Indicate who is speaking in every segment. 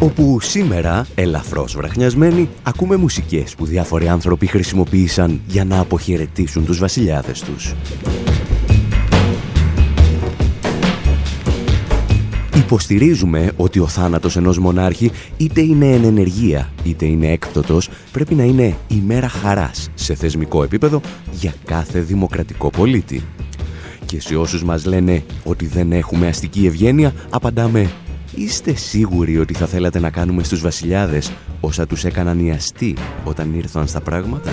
Speaker 1: Όπου σήμερα, ελαφρώς βραχνιασμένοι, ακούμε μουσικές που διάφοροι άνθρωποι χρησιμοποίησαν για να αποχαιρετήσουν τους βασιλιάδες τους. Υποστηρίζουμε ότι ο θάνατος ενός μονάρχη είτε είναι εν ενεργεία είτε είναι έκπτωτος πρέπει να είναι ημέρα χαράς σε θεσμικό επίπεδο για κάθε δημοκρατικό πολίτη. Και σε όσους μας λένε ότι δεν έχουμε αστική ευγένεια απαντάμε Είστε σίγουροι ότι θα θέλατε να κάνουμε στους βασιλιάδες όσα τους έκαναν οι αστεί όταν ήρθαν στα πράγματα;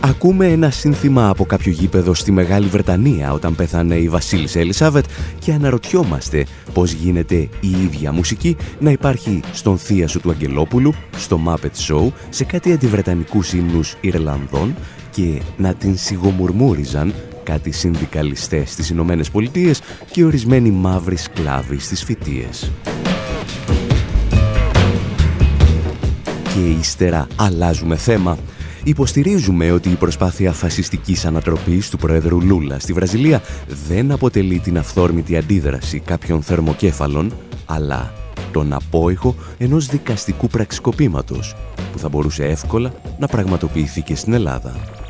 Speaker 1: Ακούμε ένα σύνθημα από κάποιο γήπεδο στη Μεγάλη Βρετανία όταν πέθανε η Βασίλισσα Ελισάβετ και αναρωτιόμαστε πώς γίνεται η ίδια μουσική να υπάρχει στον θεία σου του Αγγελόπουλου, στο Muppet Show, σε κάτι αντιβρετανικούς ύμνους Ιρλανδών και να την σιγομουρμούριζαν κάτι συνδικαλιστές στις Ηνωμένες Πολιτείες και ορισμένοι μαύροι σκλάβοι στις φοιτίες. Και ύστερα αλλάζουμε θέμα. Υποστηρίζουμε ότι η προσπάθεια φασιστικής ανατροπής του Πρόεδρου Λούλα στη Βραζιλία δεν αποτελεί την αυθόρμητη αντίδραση κάποιων θερμοκέφαλων, αλλά τον απόϊχο ενός δικαστικού πραξικοπήματος που θα μπορούσε εύκολα να πραγματοποιηθεί και στην Ελλάδα.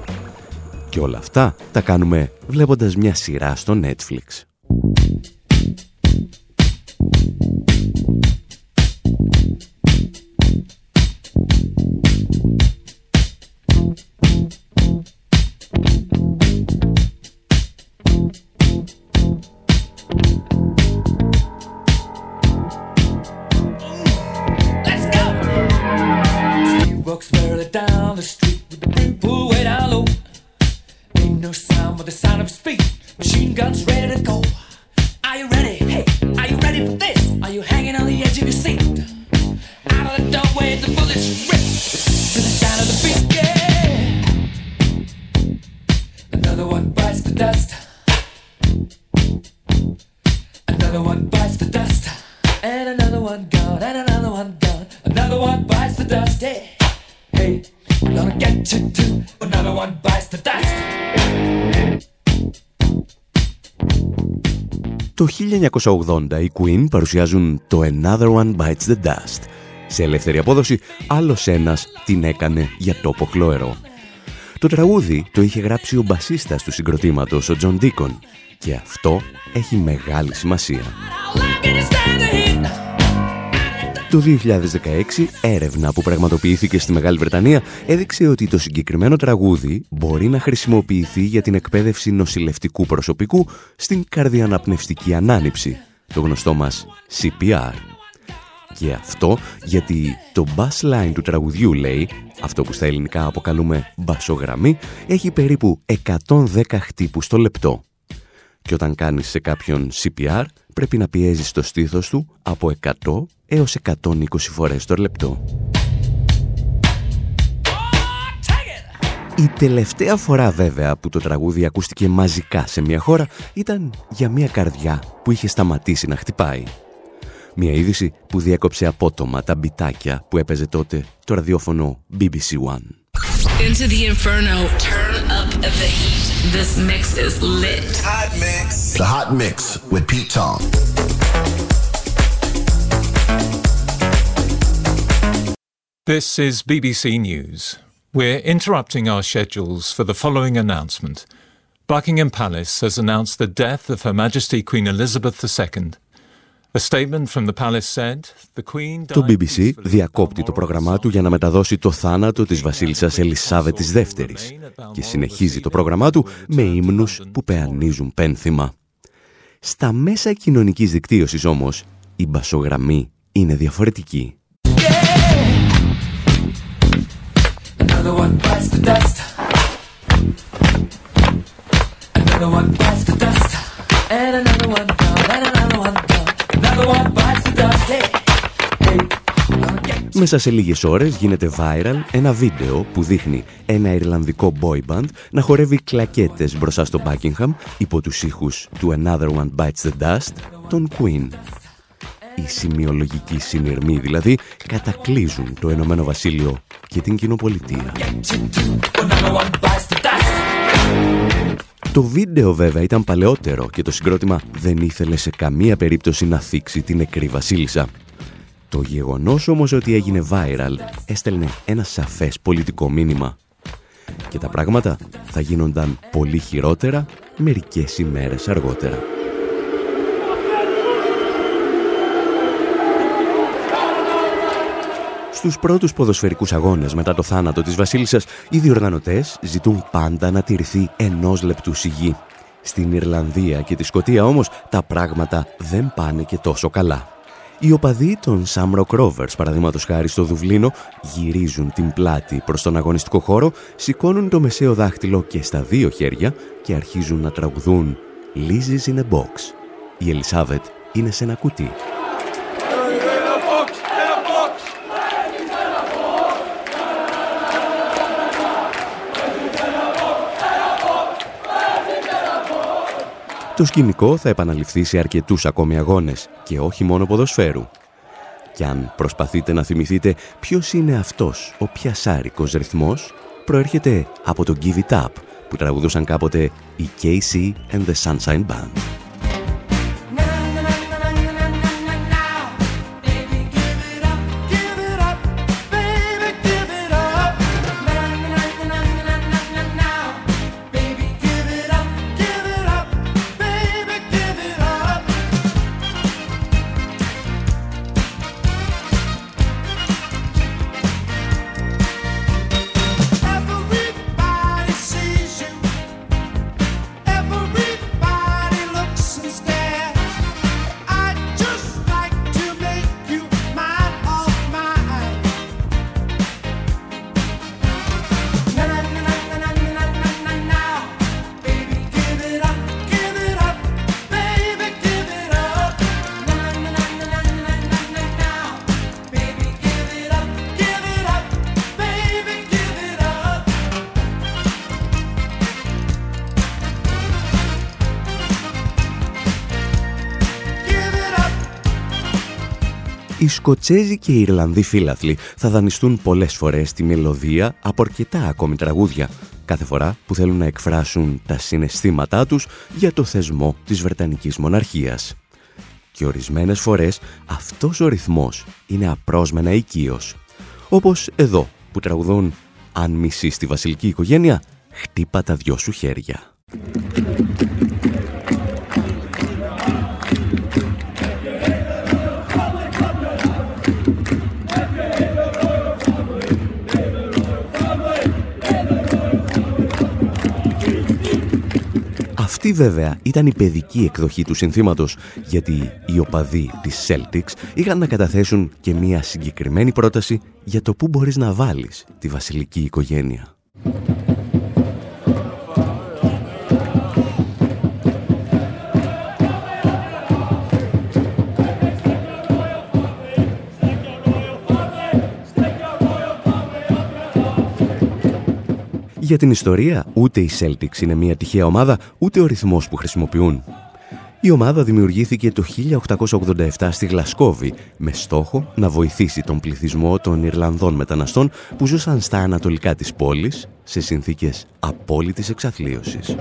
Speaker 1: Και όλα αυτά τα κάνουμε βλέποντας μια σειρά στο Netflix. 1980 οι Queen παρουσιάζουν το Another One Bites the Dust. Σε ελεύθερη απόδοση, άλλος ένας την έκανε για τόπο χλωερό. Το τραγούδι το είχε γράψει ο μπασίστας του συγκροτήματος, ο Τζον Ντίκον, και αυτό έχει μεγάλη σημασία. Το 2016, έρευνα που πραγματοποιήθηκε στη Μεγάλη Βρετανία έδειξε ότι το συγκεκριμένο τραγούδι μπορεί να χρησιμοποιηθεί για την εκπαίδευση νοσηλευτικού προσωπικού στην καρδιαναπνευστική ανάνυψη, το γνωστό μας CPR. Και αυτό γιατί το bass line του τραγουδιού λέει, αυτό που στα ελληνικά αποκαλούμε μπασογραμμή, έχει περίπου 110 χτύπους το λεπτό. Και όταν κάνεις σε κάποιον CPR, πρέπει να πιέζεις το στήθος του από 100 έως 120 φορές το λεπτό. Η τελευταία φορά βέβαια που το τραγούδι ακούστηκε μαζικά σε μια χώρα ήταν για μια καρδιά που είχε σταματήσει να χτυπάει. Μια είδηση που διέκοψε απότομα τα μπιτάκια που έπαιζε τότε το ραδιόφωνο BBC One. Into the inferno, turn up the heat. This mix is lit. Hot mix. The hot mix with Pete Tong.
Speaker 2: This is BBC News. We're interrupting our schedules for the following announcement. Buckingham Palace has announced the death of Her Majesty Queen Elizabeth II. A statement from the palace said, the Queen
Speaker 1: το BBC διακόπτει το πρόγραμμά του για να μεταδώσει το θάνατο της βασίλισσας Ελισάβετ της Δεύτερης και συνεχίζει το πρόγραμμά του με ύμνους που πεανίζουν πένθυμα. Στα μέσα κοινωνικής δικτύωσης όμως η μπασογραμμή είναι διαφορετική. Μέσα σε λίγες ώρες γίνεται viral ένα βίντεο που δείχνει ένα Ιρλανδικό boy band να χορεύει κλακέτες μπροστά στο Buckingham υπό τους ήχους του Another One Bites the Dust, τον Queen. Οι σημειολογικοί συνειρμοί δηλαδή κατακλείζουν το Ενωμένο Βασίλειο και την κοινοπολιτεία. Το βίντεο βέβαια ήταν παλαιότερο και το συγκρότημα δεν ήθελε σε καμία περίπτωση να θίξει την νεκρή βασίλισσα. Το γεγονός όμως ότι έγινε viral έστελνε ένα σαφές πολιτικό μήνυμα. Και τα πράγματα θα γίνονταν πολύ χειρότερα μερικές ημέρες αργότερα. Στους πρώτους ποδοσφαιρικούς αγώνες μετά το θάνατο της βασίλισσας, οι διοργανωτές ζητούν πάντα να τηρηθεί ενός λεπτού σιγή. Στην Ιρλανδία και τη Σκοτία όμως τα πράγματα δεν πάνε και τόσο καλά. Οι οπαδοί των Σάμροκ Rovers, παραδείγματος χάρη στο Δουβλίνο, γυρίζουν την πλάτη προς τον αγωνιστικό χώρο, σηκώνουν το μεσαίο δάχτυλο και στα δύο χέρια και αρχίζουν να τραγουδούν «Lizzy's in a box». Η Ελισάβετ είναι σε ένα κουτί. Το σκηνικό θα επαναληφθεί σε αρκετούς ακόμη αγώνες και όχι μόνο ποδοσφαίρου. Και αν προσπαθείτε να θυμηθείτε ποιος είναι αυτός ο πιασάρικος ρυθμός, προέρχεται από το Give It Up που τραγουδούσαν κάποτε οι KC and the Sunshine Band. Σκοτσέζοι και οι Ιρλανδοί φίλαθλοι θα δανειστούν πολλές φορές τη μελωδία από αρκετά ακόμη τραγούδια, κάθε φορά που θέλουν να εκφράσουν τα συναισθήματά τους για το θεσμό της Βρετανικής Μοναρχίας. Και ορισμένες φορές αυτός ο ρυθμός είναι απρόσμενα οικείος. Όπως εδώ που τραγουδούν «Αν μισείς τη βασιλική οικογένεια, χτύπα τα δυο σου χέρια». Αυτή βέβαια ήταν η παιδική εκδοχή του συνθήματος, γιατί οι οπαδοί της Celtics είχαν να καταθέσουν και μία συγκεκριμένη πρόταση για το πού μπορείς να βάλεις τη βασιλική οικογένεια. Για την ιστορία, ούτε η Celtics είναι μια τυχαία ομάδα, ούτε ο ρυθμός που χρησιμοποιούν. Η ομάδα δημιουργήθηκε το 1887 στη Γλασκόβη με στόχο να βοηθήσει τον πληθυσμό των Ιρλανδών μεταναστών που ζούσαν στα ανατολικά της πόλης σε συνθήκες απόλυτης εξαθλίωσης.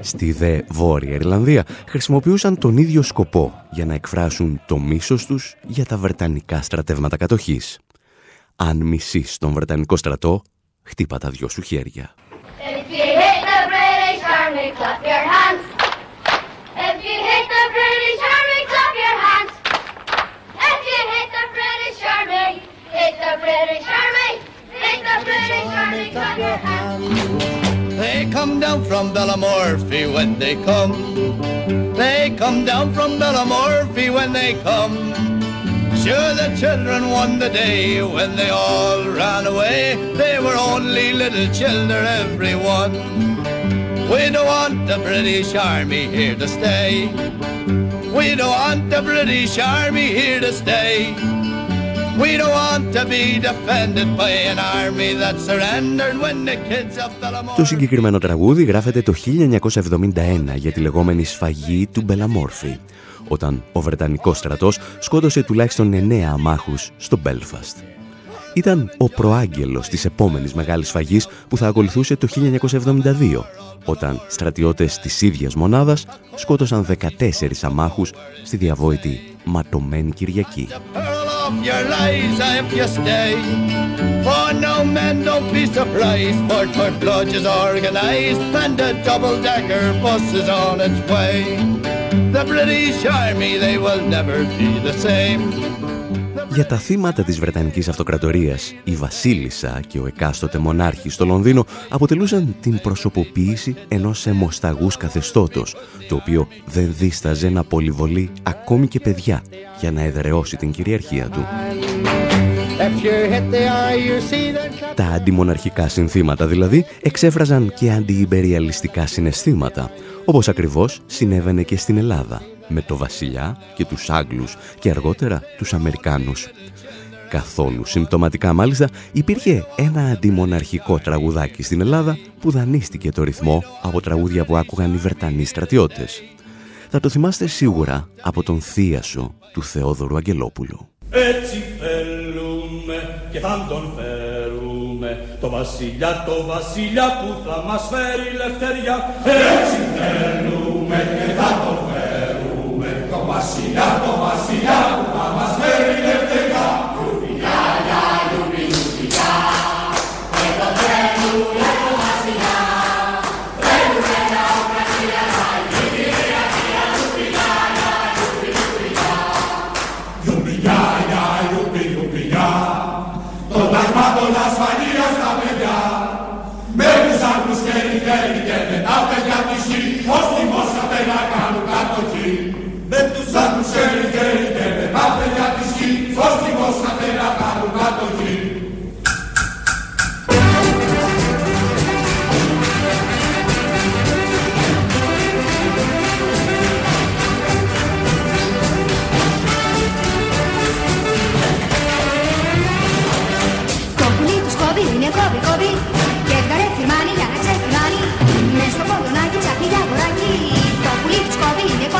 Speaker 1: Στη δε Βόρεια Ιρλανδία χρησιμοποιούσαν τον ίδιο σκοπό για να εκφράσουν το μίσος τους για τα Βρετανικά στρατεύματα κατοχής. Αν μισείς τον Βρετανικό στρατό, χτύπα τα δυο σου χέρια. They come down from Bellamorphy when they come. They come down from Bellamorphy when they come. Sure, the children won the day when they all ran away. They were only little children, everyone. We don't want the British Army here to stay.
Speaker 3: We don't want the British Army here to stay. We don't want to be defended by an army that surrendered when the kids of Bellamore...
Speaker 1: Το συγκεκριμένο τραγούδι γράφεται το 1971 για τη λεγόμενη σφαγή του Μπελαμόρφη, Όταν ο Βρετανικός στρατός σκότωσε τουλάχιστον 9 αμάχους στο Μπέλφαστ. Ήταν ο προάγγελος της επόμενης μεγάλης σφαγής που θα ακολουθούσε το 1972, όταν στρατιώτες της ίδιας μονάδας σκότωσαν 14 αμάχους στη διαβόητη ματωμένη Κυριακή. The British Army, they will never be the same. Για τα θύματα της Βρετανικής Αυτοκρατορίας, η Βασίλισσα και ο εκάστοτε μονάρχης στο Λονδίνο αποτελούσαν την προσωποποίηση ενός αιμοσταγούς καθεστώτος, το οποίο δεν δίσταζε να πολυβολεί ακόμη και παιδιά για να εδραιώσει την κυριαρχία του. Τα αντιμοναρχικά συνθήματα δηλαδή εξέφραζαν και αντιυμπεριαλιστικά συναισθήματα, όπως ακριβώς συνέβαινε και στην Ελλάδα με το βασιλιά και τους Άγγλους και αργότερα τους Αμερικάνους. Καθόλου συμπτωματικά μάλιστα υπήρχε ένα αντιμοναρχικό τραγουδάκι στην Ελλάδα που δανείστηκε το ρυθμό από τραγούδια που άκουγαν οι Βρετανοί στρατιώτες. Θα το θυμάστε σίγουρα από τον θείασο του Θεόδωρου Αγγελόπουλου.
Speaker 4: Έτσι θέλουμε και θα τον φέρουμε το βασιλιά, το βασιλιά που θα μας φέρει ελευθερία. Έτσι θέλουμε και θα τον φέρουμε βασιλιά, το βασιλιά που θα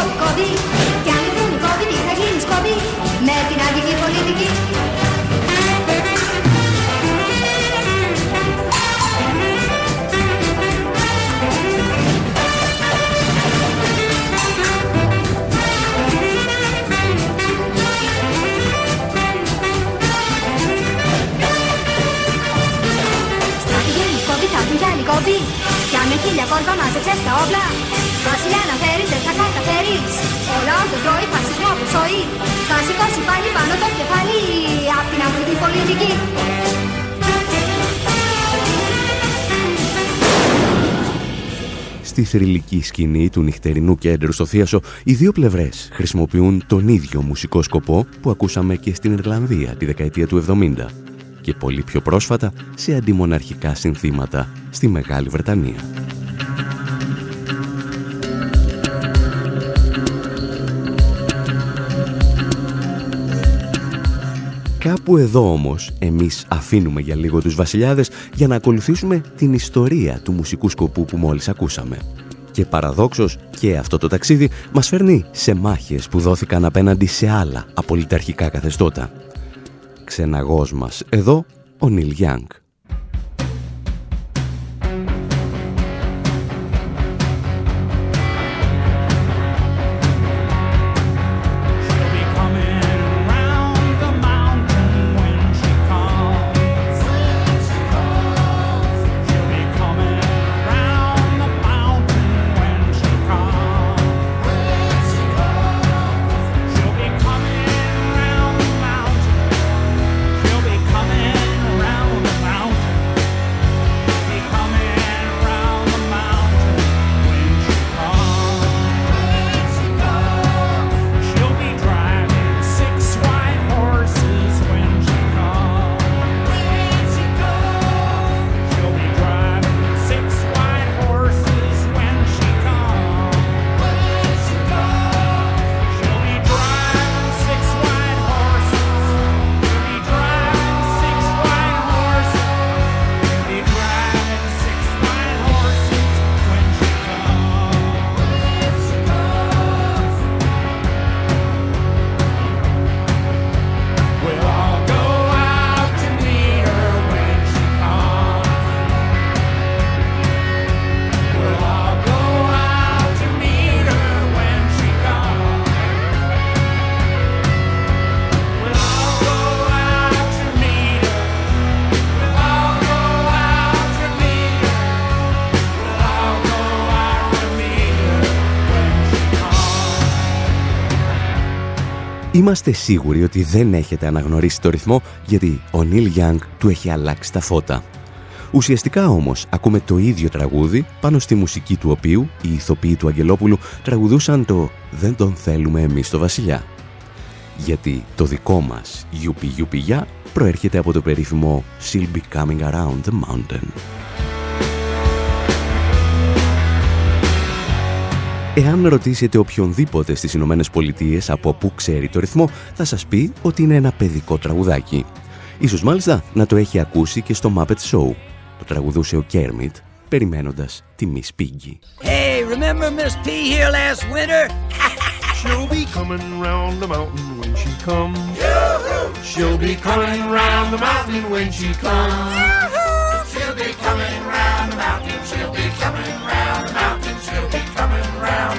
Speaker 5: σκόβι είναι κόβι κόβι Και αν βρουν κόβι τι θα γίνει σκόβι Με την αντική πολιτική. Στρατηγένεις κόβι θα έχουν κι άλλοι κόβι Κι αν με χίλια κόρπα μάζεψες τα όπλα φασισμό που σωεί Θα σηκώσει πάλι πάνω το κεφάλι Απ' την αγροτική πολιτική
Speaker 1: Στη θρηλυκή σκηνή του νυχτερινού κέντρου στο Θίασο, οι δύο πλευρές χρησιμοποιούν τον ίδιο μουσικό σκοπό που ακούσαμε και στην Ιρλανδία τη δεκαετία του 70 και πολύ πιο πρόσφατα σε αντιμοναρχικά συνθήματα στη Μεγάλη Βρετανία. Κάπου εδώ όμως εμείς αφήνουμε για λίγο τους βασιλιάδες για να ακολουθήσουμε την ιστορία του μουσικού σκοπού που μόλις ακούσαμε. Και παραδόξως και αυτό το ταξίδι μας φέρνει σε μάχες που δόθηκαν απέναντι σε άλλα απολυταρχικά καθεστώτα. Ξεναγός μας εδώ ο Νιλ Γιάνγκ. Είμαστε σίγουροι ότι δεν έχετε αναγνωρίσει το ρυθμό γιατί ο Νίλ Γιάνγκ του έχει αλλάξει τα φώτα. Ουσιαστικά όμως ακούμε το ίδιο τραγούδι πάνω στη μουσική του οποίου οι ηθοποιοί του Αγγελόπουλου τραγουδούσαν το «Δεν τον θέλουμε εμείς το βασιλιά». Γιατί το δικό μας «Γιουπι Γιουπι Για» προέρχεται από το περίφημο «She'll be coming around the mountain». Εάν ρωτήσετε οποιονδήποτε στις Ηνωμένε Πολιτείες από πού ξέρει το ρυθμό, θα σας πει ότι είναι ένα παιδικό τραγουδάκι. Ίσως μάλιστα να το έχει ακούσει και στο Muppet Show. Το τραγουδούσε ο Κέρμιτ, περιμένοντας τη Miss Piggy.
Speaker 6: Hey, remember Miss P here last winter?
Speaker 7: She'll be coming round the mountain when she comes. She'll be coming round the mountain when she comes.
Speaker 6: She'll be coming round the mountain. She'll be coming round the mountain. She'll be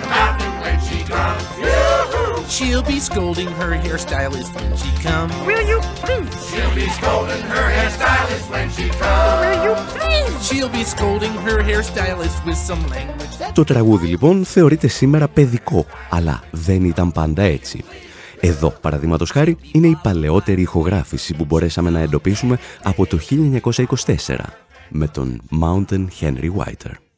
Speaker 6: coming round the mountain when she comes.
Speaker 7: She'll be scolding her hairstylist when she comes.
Speaker 6: Will you please? She'll be scolding her hairstylist when she comes. Will you please?
Speaker 7: She'll be scolding her hairstylist with some language that
Speaker 1: Το τραγούδι λοιπόν θεωρείται σήμερα παιδικό, αλλά δεν ήταν πάντα έτσι. Εδώ, παραδείγματο χάρη, είναι η παλαιότερη ηχογράφηση που μπορέσαμε να εντοπίσουμε από το 1924 με τον Mountain Henry Whiter.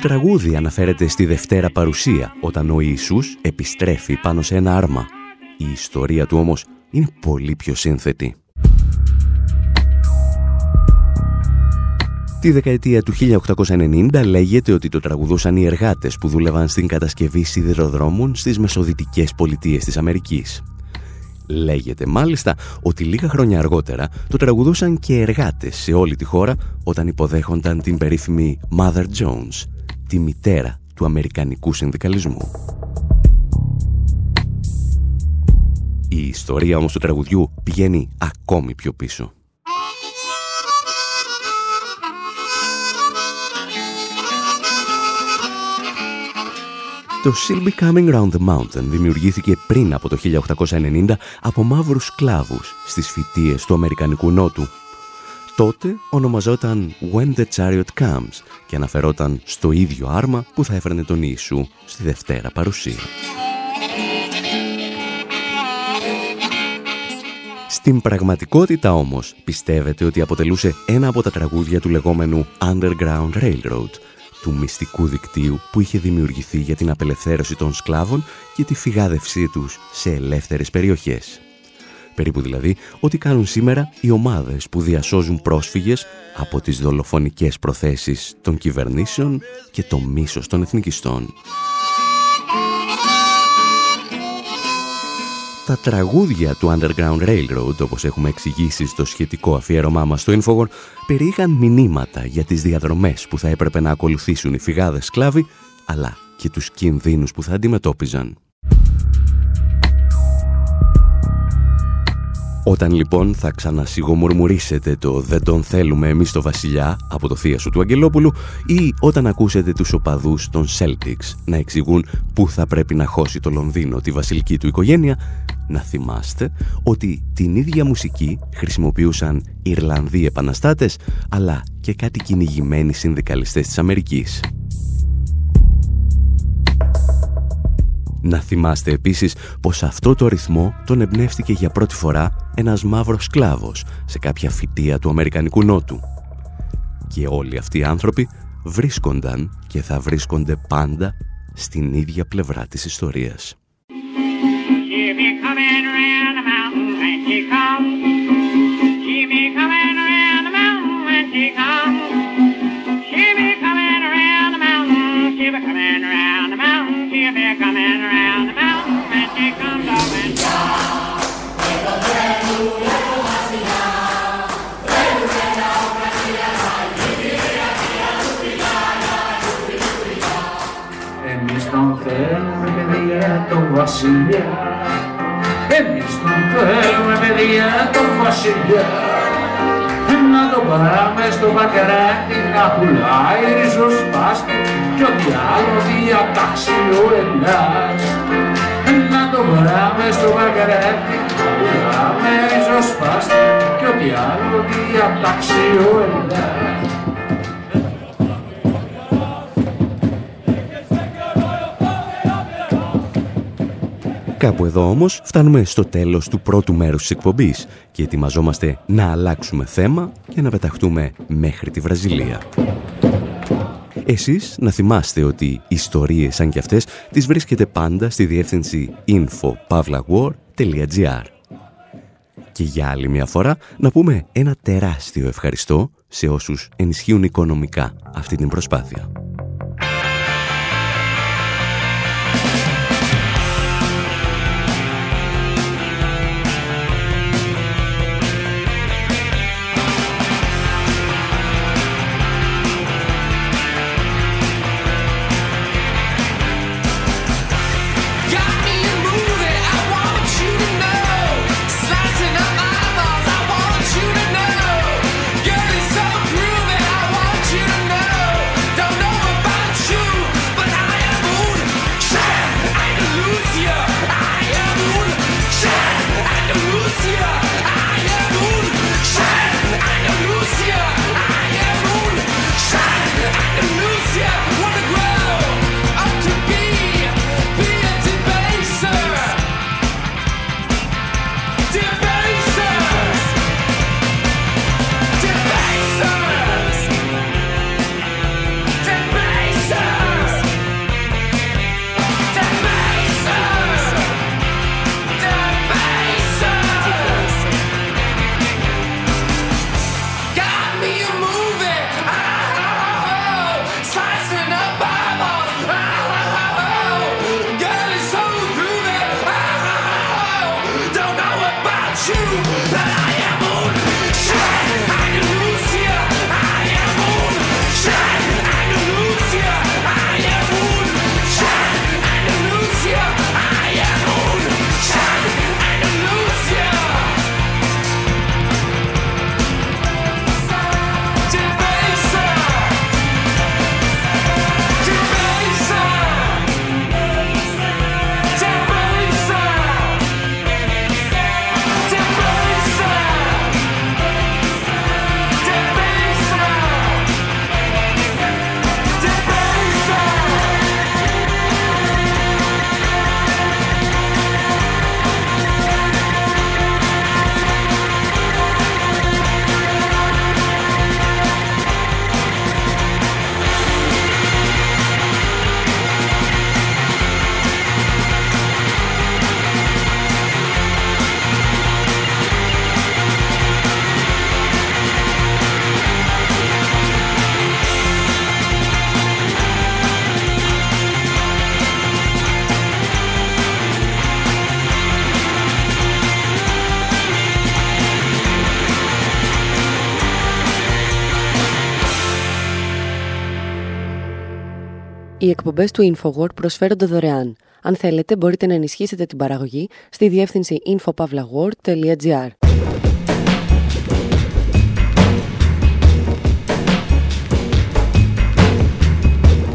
Speaker 1: Τραγούδι αναφέρεται στη Δευτέρα Παρουσία, όταν ο Ιησούς επιστρέφει πάνω σε ένα άρμα. Η ιστορία του όμως είναι πολύ πιο σύνθετη. Τη δεκαετία του 1890 λέγεται ότι το τραγουδούσαν οι εργάτες που δούλευαν στην κατασκευή σιδηροδρόμων στις μεσοδυτικές πολιτείες της Αμερικής. Λέγεται μάλιστα ότι λίγα χρόνια αργότερα το τραγουδούσαν και εργάτες σε όλη τη χώρα όταν υποδέχονταν την περίφημη Mother Jones, τη μητέρα του Αμερικανικού συνδικαλισμού. Η ιστορία όμως του τραγουδιού πηγαίνει ακόμη πιο πίσω. Το She'll Be Coming Round the Mountain δημιουργήθηκε πριν από το 1890 από μαύρους σκλάβους στις φυτίες του Αμερικανικού Νότου. Τότε ονομαζόταν When the Chariot Comes και αναφερόταν στο ίδιο άρμα που θα έφερνε τον Ιησού στη Δευτέρα Παρουσία. Στην πραγματικότητα όμως πιστεύετε ότι αποτελούσε ένα από τα τραγούδια του λεγόμενου Underground Railroad, του μυστικού δικτύου που είχε δημιουργηθεί για την απελευθέρωση των σκλάβων και τη φυγάδευσή τους σε ελεύθερες περιοχές. Περίπου δηλαδή ό,τι κάνουν σήμερα οι ομάδες που διασώζουν πρόσφυγες από τις δολοφονικές προθέσεις των κυβερνήσεων και το μίσος των εθνικιστών. Τα τραγούδια του Underground Railroad, όπως έχουμε εξηγήσει στο σχετικό αφιέρωμά μας στο Infowar, περιείχαν μηνύματα για τις διαδρομές που θα έπρεπε να ακολουθήσουν οι φυγάδες σκλάβοι, αλλά και τους κινδύνους που θα αντιμετώπιζαν. Όταν λοιπόν θα ξανασυγομουρμουρίσετε το «Δεν τον θέλουμε εμείς το βασιλιά» από το θεία σου του Αγγελόπουλου ή όταν ακούσετε τους οπαδούς των Celtics να εξηγούν πού θα πρέπει να χώσει το Λονδίνο τη βασιλική του οικογένεια, να θυμάστε ότι την ίδια μουσική χρησιμοποιούσαν Ιρλανδοί επαναστάτες αλλά και κάτι κυνηγημένοι συνδικαλιστές της Αμερικής. Να θυμάστε επίσης πως αυτό το ρυθμό τον εμπνεύστηκε για πρώτη φορά ένας μαύρος σκλάβος σε κάποια φυτεία του Αμερικανικού Νότου. Και όλοι αυτοί οι άνθρωποι βρίσκονταν και θα βρίσκονται πάντα στην ίδια πλευρά της ιστορίας.
Speaker 8: Βασιλιά. Εμείς τον θέλουμε παιδιά τον βασιλιά. Να τον πάμε στο μπακεράκι να πουλάει ριζοσπάστη κι ό,τι άλλο διατάξει ο Ελλάς να τον πάμε στο μπακεράκι να πουλάμε ριζοσπάστη κι ό,τι άλλο διατάξει ο Ελλάς
Speaker 1: Κάπου εδώ όμως φτάνουμε στο τέλος του πρώτου μέρους της εκπομπής και ετοιμαζόμαστε να αλλάξουμε θέμα και να πεταχτούμε μέχρι τη Βραζιλία. Εσείς να θυμάστε ότι ιστορίες σαν κι αυτές τις βρίσκετε πάντα στη διεύθυνση info.pavlawar.gr Και για άλλη μια φορά να πούμε ένα τεράστιο ευχαριστώ σε όσους ενισχύουν οικονομικά αυτή την προσπάθεια.
Speaker 9: Οι εκπομπές του InfoWord προσφέρονται δωρεάν. Αν θέλετε, μπορείτε να ενισχύσετε την παραγωγή στη διεύθυνση infopavlagor.gr.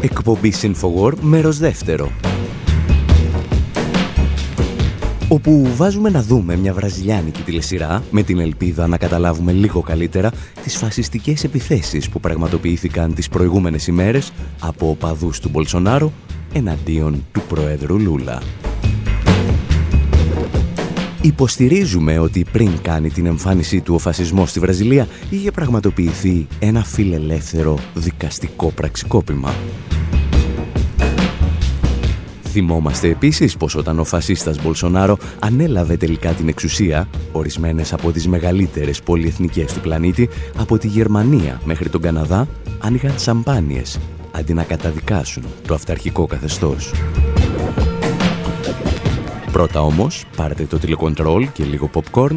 Speaker 1: Εκπομπή InfoWord, μέρος δεύτερο. Όπου βάζουμε να δούμε μια βραζιλιάνικη τηλεσυρά με την ελπίδα να καταλάβουμε λίγο καλύτερα τις φασιστικές επιθέσεις που πραγματοποιήθηκαν τις προηγούμενες ημέρες από οπαδούς του Μπολσονάρο εναντίον του Προέδρου Λούλα. Υποστηρίζουμε ότι πριν κάνει την εμφάνισή του ο φασισμός στη Βραζιλία είχε πραγματοποιηθεί ένα φιλελεύθερο δικαστικό πραξικόπημα. Θυμόμαστε επίσης πως όταν ο φασίστας Μπολσονάρο ανέλαβε τελικά την εξουσία, ορισμένες από τις μεγαλύτερες πολυεθνικές του πλανήτη, από τη Γερμανία μέχρι τον Καναδά, άνοιγαν σαμπάνιες, αντί να καταδικάσουν το αυταρχικό καθεστώς. Πρώτα όμως, πάρτε το τηλεκοντρόλ και λίγο popcorn,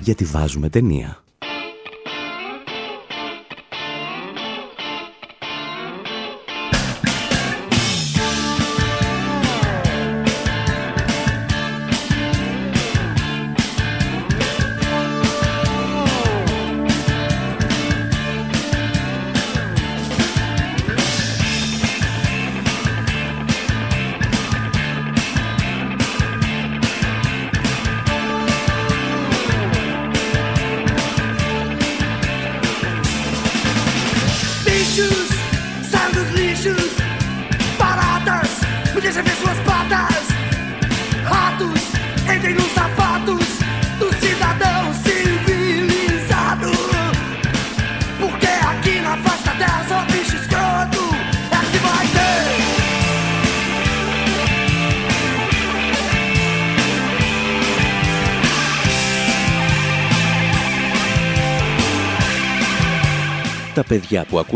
Speaker 1: γιατί βάζουμε ταινία.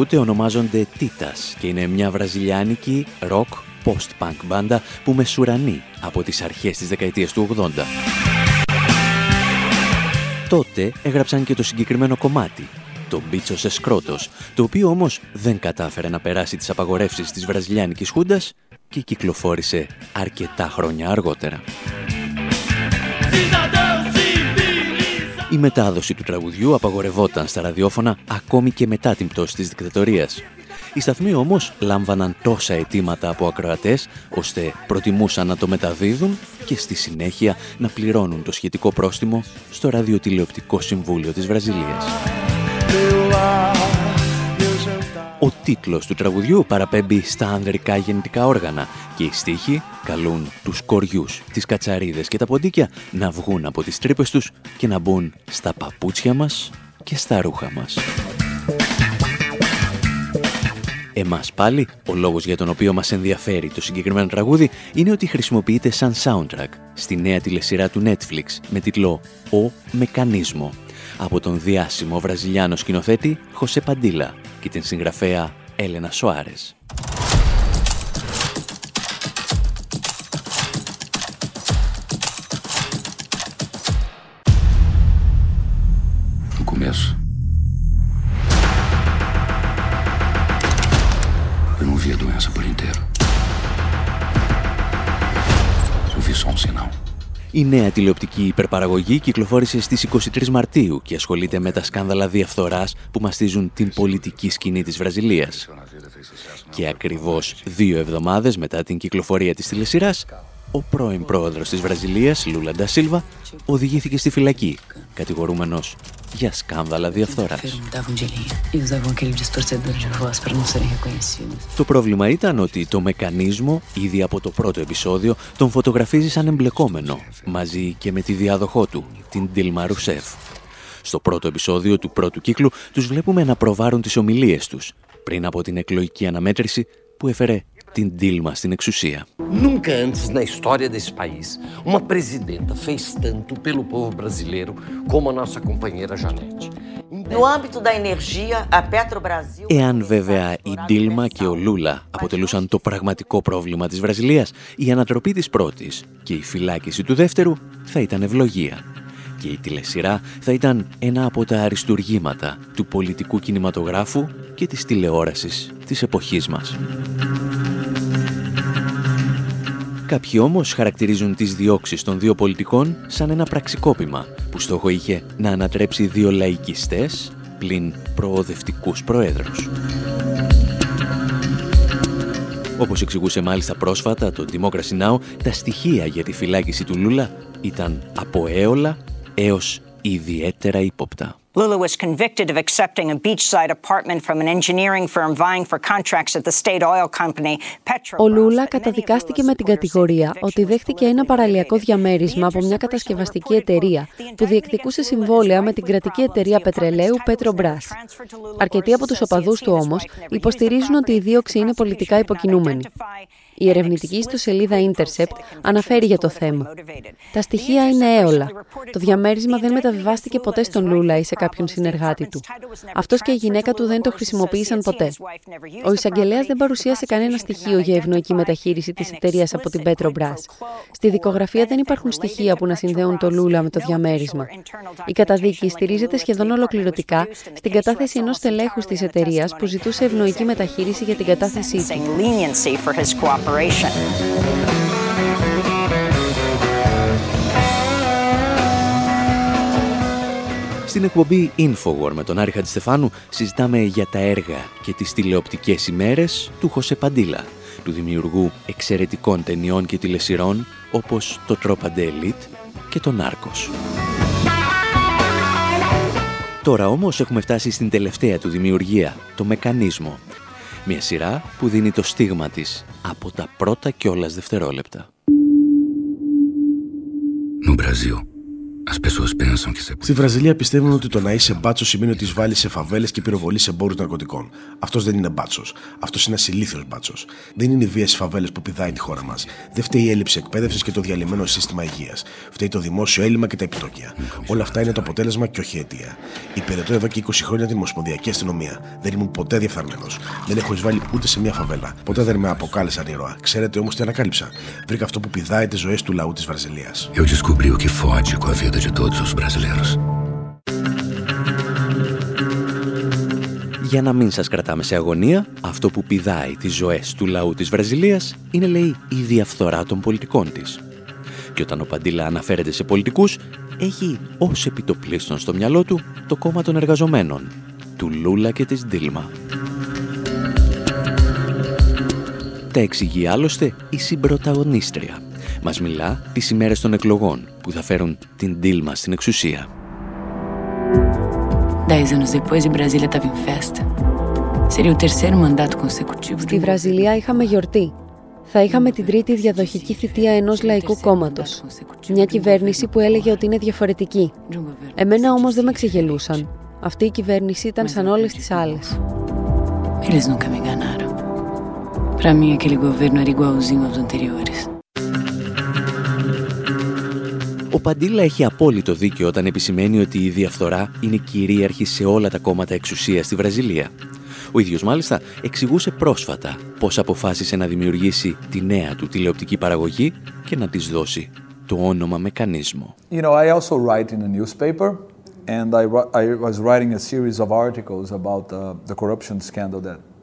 Speaker 1: Ακούτε ονομάζονται Titas και είναι μια βραζιλιάνικη rock post-punk μπάντα που μεσουρανεί από τις αρχές της δεκαετίας του 80. Τότε έγραψαν και το συγκεκριμένο κομμάτι, το Μπίτσος Εσκρότος, το οποίο όμως δεν κατάφερε να περάσει τις απαγορεύσεις της βραζιλιάνικης χούντας και κυκλοφόρησε αρκετά χρόνια αργότερα. Η μετάδοση του τραγουδιού απαγορευόταν στα ραδιόφωνα ακόμη και μετά την πτώση της δικτατορίας. Οι σταθμοί όμως λάμβαναν τόσα αιτήματα από ακροατές, ώστε προτιμούσαν να το μεταδίδουν και στη συνέχεια να πληρώνουν το σχετικό πρόστιμο στο Ραδιοτηλεοπτικό Συμβούλιο της Βραζιλίας. Ο τίτλος του τραγουδιού παραπέμπει στα ανδρικά γεννητικά όργανα και οι στίχοι καλούν τους κοριούς, τις κατσαρίδες και τα ποντίκια να βγουν από τις τρύπες τους και να μπουν στα παπούτσια μας και στα ρούχα μας. Εμάς πάλι, ο λόγος για τον οποίο μας ενδιαφέρει το συγκεκριμένο τραγούδι είναι ότι χρησιμοποιείται σαν soundtrack στη νέα τηλεσυρά του Netflix με τίτλο «Ο Μεκανίσμο» από τον διάσημο βραζιλιάνο σκηνοθέτη Χωσέ Παντήλα και την συγγραφέα Έλενα Σοάρες.
Speaker 10: No começo, eu não vi a doença por inteiro. Eu vi só um sinal.
Speaker 1: Η νέα τηλεοπτική υπερπαραγωγή κυκλοφόρησε στις 23 Μαρτίου και ασχολείται με τα σκάνδαλα διαφθοράς που μαστίζουν την πολιτική σκηνή της Βραζιλίας. Και ακριβώς δύο εβδομάδες μετά την κυκλοφορία της τηλεσυράς, ο πρώην πρόεδρος της Βραζιλίας, Λούλα Ντασίλβα, οδηγήθηκε στη φυλακή, κατηγορούμενος για σκάνδαλα διαφθοράς.
Speaker 11: Perguntavam onde ele ia e usavam aquele distorcedor de voz para não serem reconhecidos.
Speaker 1: Το πρόβλημα ήταν ότι το μεκανίσμο, ήδη από το πρώτο επεισόδιο, τον φωτογραφίζει σαν εμπλεκόμενο, μαζί και με τη διάδοχό του, την Ντίλμα Ρουσέφ. Στο πρώτο επεισόδιο του πρώτου κύκλου τους βλέπουμε να προβάρουν τις ομιλίες τους, πριν από την εκλογική αναμέτρηση που έφερε την Ντίλμα στην εξουσία.
Speaker 12: Nunca antes na história desse país uma presidenta fez tanto pelo povo brasileiro como a nossa companheira Janete.
Speaker 13: No âmbito da energia, a Petrobrasil.
Speaker 1: Εάν βέβαια η Ντίλμα και ο Λούλα αποτελούσαν το πραγματικό πρόβλημα της Βραζιλίας, η ανατροπή της πρώτης και η φυλάκιση του δεύτερου θα ήταν ευλογία. Και η τηλεσυρά θα ήταν ένα από τα αριστουργήματα του πολιτικού κινηματογράφου και της τηλεόρασης της εποχής μας. Κάποιοι όμως χαρακτηρίζουν τις διώξεις των δύο πολιτικών σαν ένα πραξικόπημα που στόχο είχε να ανατρέψει δύο λαϊκιστές πλην προοδευτικούς προέδρους. Όπως εξηγούσε μάλιστα πρόσφατα το Democracy Now, τα στοιχεία για τη φυλάκιση του Λούλα ήταν από έολα έως ιδιαίτερα ύποπτα.
Speaker 14: Lula was convicted of accepting a beachside apartment from an engineering firm vying for contracts at the state oil company Petrobras.
Speaker 9: Ο Λούλα καταδικάστηκε με την κατηγορία ότι δέχτηκε ένα παραλιακό διαμέρισμα από μια κατασκευαστική εταιρεία που διεκδικούσε συμβόλαια με την κρατική εταιρεία πετρελαίου Petrobras. Αρκετοί από τους οπαδούς του όμως υποστηρίζουν ότι η δίωξη είναι πολιτικά υποκινούμενη. Η ερευνητική ιστοσελίδα Intercept αναφέρει για το θέμα. Τα στοιχεία είναι έολα. Το διαμέρισμα δεν μεταβιβάστηκε ποτέ στον Λούλα ή σε κάποιον συνεργάτη του. Αυτός και η γυναίκα του δεν το χρησιμοποίησαν ποτέ. Ο εισαγγελέας δεν παρουσίασε κανένα στοιχείο για ευνοϊκή μεταχείριση της εταιρείας από την Petrobras. Στη δικογραφία δεν υπάρχουν στοιχεία που να συνδέουν το Λούλα με το διαμέρισμα. Η καταδίκη στηρίζεται σχεδόν ολοκληρωτικά στην κατάθεση ενός τελέχου της εταιρείας που ζητούσε ευνοϊκή μεταχείριση για την κατάθεσή του.
Speaker 1: Στην εκπομπή Infowar με τον Άρη Χατζηστεφάνου συζητάμε για τα έργα και τις τηλεοπτικές ημέρες του Χωσέ Παντήλα, του δημιουργού εξαιρετικών ταινιών και τηλεσυρών όπως το Τρόπαντε Elite και το Νάρκος. Τώρα όμως έχουμε φτάσει στην τελευταία του δημιουργία, το Μεκανίσμο. Μια σειρά που δίνει το στίγμα της από τα πρώτα κιόλας δευτερόλεπτα.
Speaker 10: No Brasil,
Speaker 15: Στη Βραζιλία πιστεύουν ότι το να είσαι μπάτσος σημαίνει ότι εισβάλλεις σε φαβέλες και πυροβολείς εμπόρου ναρκωτικών. Αυτός δεν είναι μπάτσος. Αυτός είναι ένα ηλίθιο μπάτσος. Δεν είναι η βία στι φαβέλες που πηδάει τη χώρα μας. Δεν φταίει η έλλειψη εκπαίδευσης και το διαλυμένο σύστημα υγείας. Φταίει το δημόσιο έλλειμμα και τα επιτόκια. Όλα αυτά είναι το αποτέλεσμα και όχι αιτία. Υπηρετώ εδώ και 20 χρόνια την Ομοσπονδιακή Αστυνομία. Δεν ήμουν ποτέ διεφθαρμένος. Δεν έχω εισβάλει ούτε σε μια φαβέλα. Ποτέ δεν με αποκάλεσαν ήρωα. Ξέρετε όμως τι ανακάλυψα. Βρήκα αυτό που πηδάει τις ζωές του λαού της Βραζιλίας.
Speaker 10: Eu descobri o que fode com a vida de todos os brasileiros.
Speaker 1: Για να μην σας κρατάμε σε αγωνία, αυτό που πηδάει τις ζωές του λαού της Βραζιλίας είναι, λέει, η διαφθορά των πολιτικών της. Και όταν ο Παντήλα αναφέρεται σε πολιτικούς, έχει ως επιτοπλίστων στο μυαλό του το κόμμα των εργαζομένων, του Λούλα και της Ντίλμα. Τα εξηγεί άλλωστε η συμπροταγωνίστρια. Μας μιλά τις ημέρες των εκλογών που θα φέρουν την Ντίλμα στην εξουσία.
Speaker 11: Dez anos depois, e Brasília estava em festa. Seria o terceiro mandato consecutivo de
Speaker 9: Στη Βραζιλία είχαμε γιορτή. Θα είχαμε την τρίτη διαδοχική θητεία ενός λαϊκού κόμματος. Μια κυβέρνηση που έλεγε ότι είναι διαφορετική. Εμένα όμως δεν με ξεγελούσαν. Αυτή η κυβέρνηση ήταν σαν όλες τις άλλες.
Speaker 11: Eles nunca me enganaram. Pra mim, aquele governo era igualzinho aos anteriores.
Speaker 1: Ο Παντήλα έχει απόλυτο δίκιο όταν επισημαίνει ότι η διαφθορά είναι κυρίαρχη σε όλα τα κόμματα εξουσίας στη Βραζιλία. Ο ίδιος μάλιστα εξηγούσε πρόσφατα πώς αποφάσισε να δημιουργήσει τη νέα του τηλεοπτική παραγωγή και να της δώσει το όνομα Μεκανίσμο.
Speaker 16: You know, I also write in a newspaper, and I, wri- I was writing a series of articles about uh, the corruption scandal that originated the series.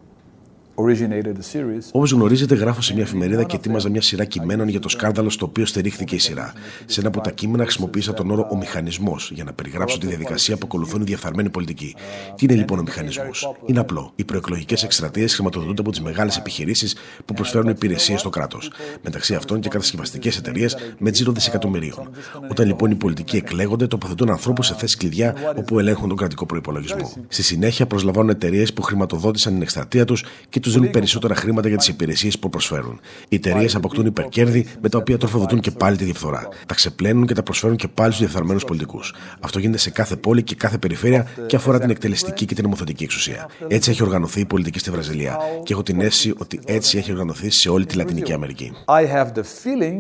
Speaker 15: Όπως γνωρίζετε, γράφω σε μια εφημερίδα και ετοίμαζα μια σειρά κειμένων για το σκάνδαλο στο οποίο στερήχθηκε η σειρά. Σε ένα από τα κείμενα χρησιμοποίησα τον όρο Ο Μηχανισμό για να περιγράψω τη διαδικασία που ακολουθούν οι διαφθαρμένοι πολιτικοί. Τι είναι λοιπόν ο μηχανισμός; Είναι απλό. Οι προεκλογικές εκστρατείες χρηματοδοτούνται από τις μεγάλες επιχειρήσεις που προσφέρουν υπηρεσίες στο κράτος. Μεταξύ αυτών και κατασκευαστικές εταιρείες με τζίρο δισεκατομμυρίων. Όταν λοιπόν οι πολιτικοί εκλέγονται, τοποθετούν ανθρώπους σε θέσεις κλειδιά όπου ελέγχουν τον κρατικό προπολογισμό. Στη συνέχεια προσλαμβάνουν εταιρείες που χρηματοδότησαν την εκστρατεία τους και τους δίνουν περισσότερα χρήματα για τις υπηρεσίες που προσφέρουν. Οι εταιρείες αποκτούν υπερκέρδη με τα οποία τροφοδοτούν και πάλι τη διαφθορά. Τα ξεπλένουν και τα προσφέρουν και πάλι στους διεφθαρμένους πολιτικούς. Αυτό γίνεται σε κάθε πόλη και κάθε περιφέρεια και αφορά την εκτελεστική και την νομοθετική εξουσία. Έτσι έχει οργανωθεί η πολιτική στη Βραζιλία και έχω την αίσθηση ότι έτσι έχει οργανωθεί σε όλη τη Λατινική Αμερική.
Speaker 16: I have the feeling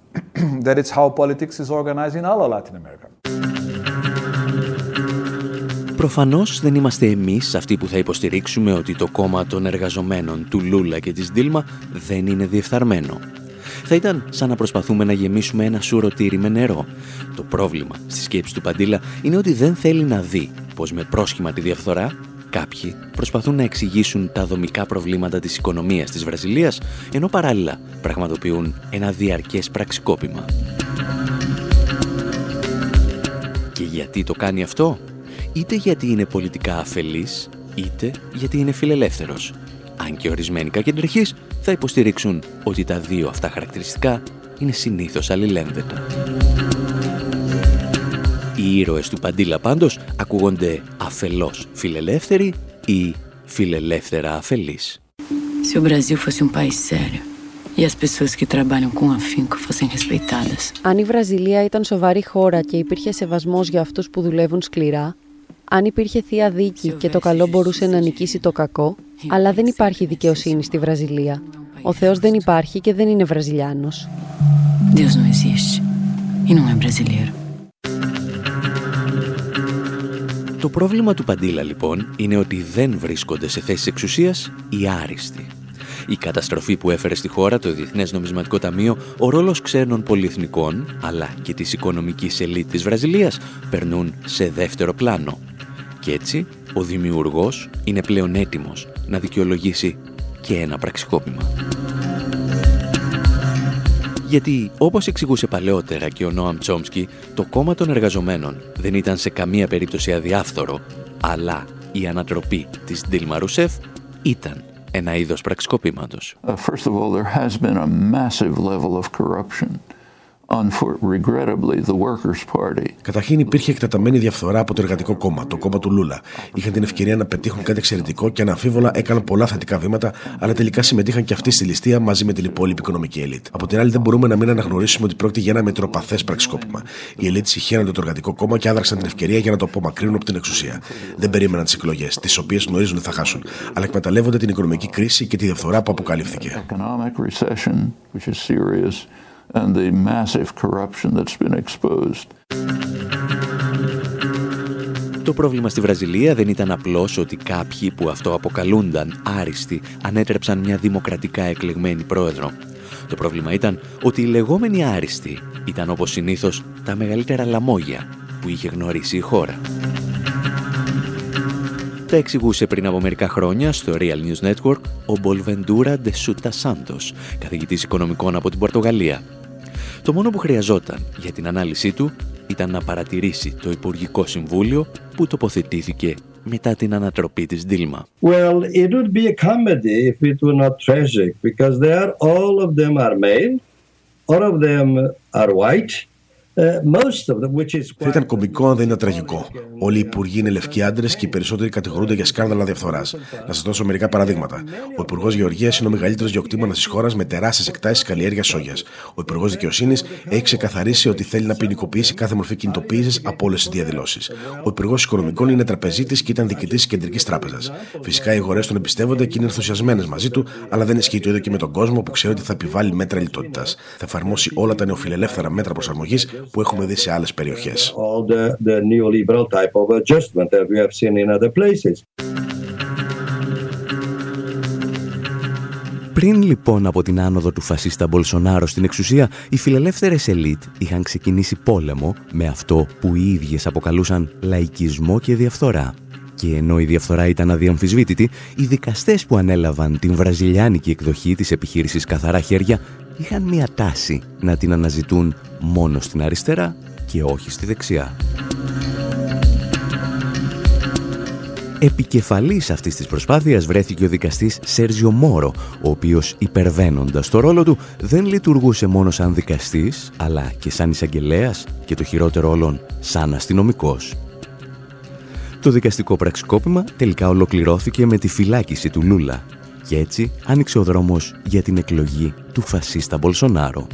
Speaker 16: that it's how politics is organized in all of Latin America.
Speaker 1: Προφανώς δεν είμαστε εμείς αυτοί που θα υποστηρίξουμε ότι το κόμμα των εργαζομένων του Λούλα και της Δίλμα δεν είναι διεφθαρμένο. Θα ήταν σαν να προσπαθούμε να γεμίσουμε ένα σούρο τύρι με νερό. Το πρόβλημα στη σκέψη του Παντήλα είναι ότι δεν θέλει να δει πως με πρόσχημα τη διαφθορά κάποιοι προσπαθούν να εξηγήσουν τα δομικά προβλήματα της οικονομίας της Βραζιλίας ενώ παράλληλα πραγματοποιούν ένα διαρκές πραξικόπημα. Και γιατί το κάνει αυτό; Είτε γιατί είναι πολιτικά αφελής, είτε γιατί είναι φιλελεύθερος. Αν και ορισμένοι κακεντρεχείς θα υποστηρίξουν ότι τα δύο αυτά χαρακτηριστικά είναι συνήθως αλληλένδετα. Οι ήρωες του Παντήλα πάντως ακούγονται αφελώς φιλελεύθεροι ή φιλελεύθερα αφελείς.
Speaker 11: Se o Brasil fosse um país sério e as pessoas que trabalham com afinco fossem respeitadas,
Speaker 9: Αν η Βραζιλία ήταν σοβαρή χώρα και υπήρχε σεβασμός για αυτούς που δουλεύουν σκληρά, αν υπήρχε θεία δίκη και το καλό μπορούσε να νικήσει το κακό, αλλά δεν υπάρχει δικαιοσύνη στη Βραζιλία. Ο Θεός δεν υπάρχει και δεν είναι Βραζιλιάνος.
Speaker 11: Deus não existe e não é brasileiro.
Speaker 1: Το πρόβλημα του Παντήλα λοιπόν είναι ότι δεν βρίσκονται σε θέσεις εξουσίας οι άριστοι. Η καταστροφή που έφερε στη χώρα το Διεθνές Νομισματικό Ταμείο, ο ρόλος ξένων πολυεθνικών, αλλά και της οικονομικής ελίτ της Βραζιλίας, περνούν σε δεύτερο πλάνο. Και έτσι, ο δημιουργός είναι πλέον έτοιμος να δικαιολογήσει και ένα πραξικόπημα. Γιατί, όπως εξηγούσε παλαιότερα και ο Νόαμ Τσόμσκι, το κόμμα των εργαζομένων δεν ήταν σε καμία περίπτωση αδιάφθορο, αλλά η ανατροπή της Ντίλμα Ρουσέφ ήταν ένα είδος πραξικοπήματος.
Speaker 17: Uh, first of all, there has been a massive level of corruption
Speaker 15: Καταρχήν υπήρχε εκτεταμένη διαφθορά από το Εργατικό Κόμμα, το κόμμα του Λούλα. Είχαν την ευκαιρία να πετύχουν κάτι εξαιρετικό και αναμφίβολα έκαναν πολλά θετικά βήματα, αλλά τελικά συμμετείχαν και αυτοί στη ληστεία μαζί με την υπόλοιπη οικονομική ελίτ. Από την άλλη, δεν μπορούμε να μην αναγνωρίσουμε ότι πρόκειται για ένα μετροπαθές πραξικόπημα. Οι ελίτ συχαίνονται το Εργατικό Κόμμα και άδραξαν την ευκαιρία για να το απομακρύνουν από την εξουσία. Δεν περίμεναν τις εκλογές, τις οποίες γνωρίζουν ότι θα χάσουν, αλλά εκμεταλλεύονται την οικονομική κρίση και τη διαφθορά που αποκαλύφθηκε.
Speaker 17: Economic recession, which is serious, and the massive corruption that's been exposed.
Speaker 1: Το πρόβλημα στη Βραζιλία δεν ήταν απλώς ότι κάποιοι που αυτό αποκαλούνταν άριστοι ανέτρεψαν μια δημοκρατικά εκλεγμένη πρόεδρο. Το πρόβλημα ήταν ότι οι λεγόμενοι άριστοι ήταν όπως συνήθως τα μεγαλύτερα λαμόγια που είχε γνωρίσει η χώρα. Τα εξηγούσε πριν από μερικά χρόνια στο Real News Network ο Μπολβεντούρα Ντεσούτα Σάντος, καθηγητής οικονομικών από την Πορτογαλία. Το μόνο που χρειαζόταν για την ανάλυση του ήταν να παρατηρήσει το Υπουργικό Συμβούλιο που τοποθετήθηκε μετά την ανατροπή της Δίλμα.
Speaker 18: Well, it would be a comedy if it were not tragic because they are all of them are male, all of them are white. Uh, most of them, which is
Speaker 15: Θα ήταν κωμικό αν δεν ήταν τραγικό. Όλοι οι υπουργοί είναι λευκοί άντρες και οι περισσότεροι κατηγορούνται για σκάνδαλα διαφθοράς. Να σας δώσω μερικά παραδείγματα. Ο Υπουργός Γεωργίας είναι ο μεγαλύτερος γεωκτήμονα της χώρας με τεράστιες εκτάσεις καλλιέργειας σόγιας. Ο Υπουργός Δικαιοσύνης έχει ξεκαθαρίσει ότι θέλει να ποινικοποιήσει κάθε μορφή κινητοποίησης από όλες τις διαδηλώσεις. Ο Υπουργός Οικονομικών είναι τραπεζίτης και ήταν διοικητής της Κεντρικής Τράπεζας. Φυσικά οι αγορέ τον εμπιστεύονται και είναι ενθουσιασμένες μαζί του, αλλά δεν ισχύει το ίδιο και με τον κόσμο που ξέρει ότι θα επιβάλλει μέτρα λιτότητας. Θα εφαρμόσει όλα τα νεοφιλελεύθερα μέτρα προσαρμογής που έχουμε δει σε άλλες περιοχές.
Speaker 18: all the, the neoliberal type of adjustment that we have seen in other places.
Speaker 1: Πριν λοιπόν από την άνοδο του φασίστα Μπολσονάρο στην εξουσία, οι φιλελεύθερες ελίτ είχαν ξεκινήσει πόλεμο με αυτό που οι ίδιες αποκαλούσαν λαϊκισμό και διαφθορά. Και ενώ η διαφθορά ήταν αδιαμφισβήτητη, οι δικαστές που ανέλαβαν την βραζιλιάνικη εκδοχή της επιχείρησης Καθαρά Χέρια είχαν μία τάση να την αναζητούν μόνο στην αριστερά και όχι στη δεξιά. Επικεφαλής αυτής της προσπάθειας βρέθηκε ο δικαστής Σέρζιο Μόρο, ο οποίος υπερβαίνοντας το ρόλο του δεν λειτουργούσε μόνο σαν δικαστής, αλλά και σαν εισαγγελέας και το χειρότερο όλων σαν αστυνομικός. Το δικαστικό πραξικόπημα τελικά ολοκληρώθηκε με τη φυλάκιση του Λούλα και έτσι άνοιξε ο δρόμος για την εκλογή του φασίστα Μπολσονάρο.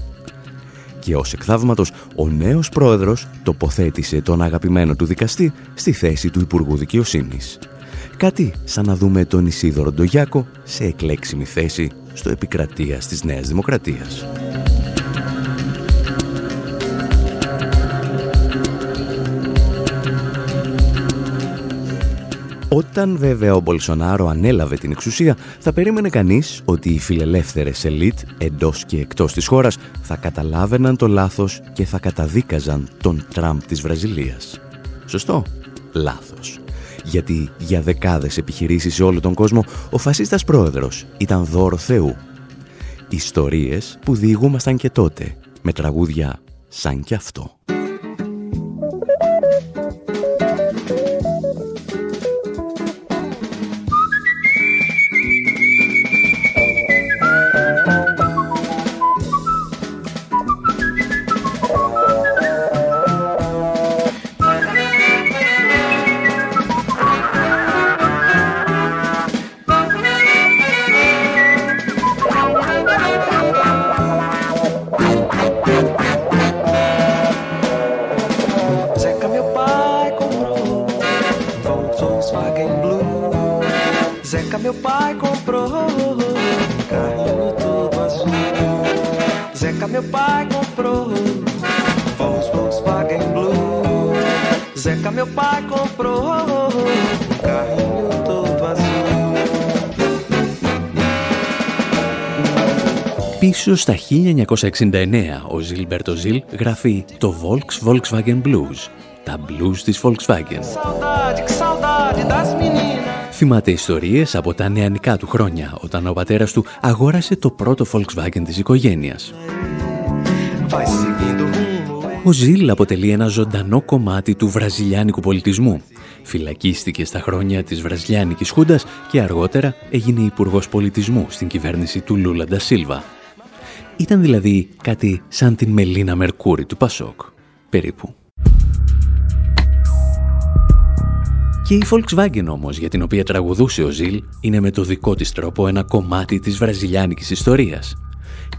Speaker 1: Και ως εκθαύματος, ο νέος πρόεδρος τοποθέτησε τον αγαπημένο του δικαστή στη θέση του Υπουργού Δικαιοσύνης. Κάτι σαν να δούμε τον Ισίδωρο Ντογιάκο σε εκλέξιμη θέση στο επικρατείας της Νέας Δημοκρατίας. Όταν βέβαια ο Μπολσονάρο ανέλαβε την εξουσία, θα περίμενε κανείς ότι οι φιλελεύθερες ελίτ εντός και εκτός της χώρας θα καταλάβαιναν το λάθος και θα καταδίκαζαν τον Τραμπ της Βραζιλίας. Σωστό; Λάθος. Γιατί για δεκάδες επιχειρήσεις σε όλο τον κόσμο ο φασίστας πρόεδρος ήταν δώρο Θεού. Ιστορίες που διηγούμασταν και τότε με τραγούδια σαν κι αυτό. Πίσω στα 1969, ο Ζιλμπέρτο Ζιλ γράφει το Volks Volkswagen Blues, τα blues της Volkswagen.
Speaker 19: Saudade, que saudade das meninas.
Speaker 1: Θυμάται ιστορίες από τα νεανικά του χρόνια, όταν ο πατέρας του αγόρασε το πρώτο Volkswagen της οικογένειας.
Speaker 19: Vai seguindo rumo.
Speaker 1: Ο Ζιλ αποτελεί ένα ζωντανό κομμάτι του βραζιλιάνικου πολιτισμού. Φυλακίστηκε στα χρόνια της βραζιλιάνικης χούντας και αργότερα έγινε υπουργός πολιτισμού στην κυβέρνηση του Λούλα Ντα Σίλβα. Ήταν δηλαδή κάτι σαν την Μελίνα Μερκούρη του Πασόκ, περίπου. Και η Volkswagen όμως, για την οποία τραγουδούσε ο Ζιλ, είναι με το δικό της τρόπο ένα κομμάτι της βραζιλιάνικης ιστορίας.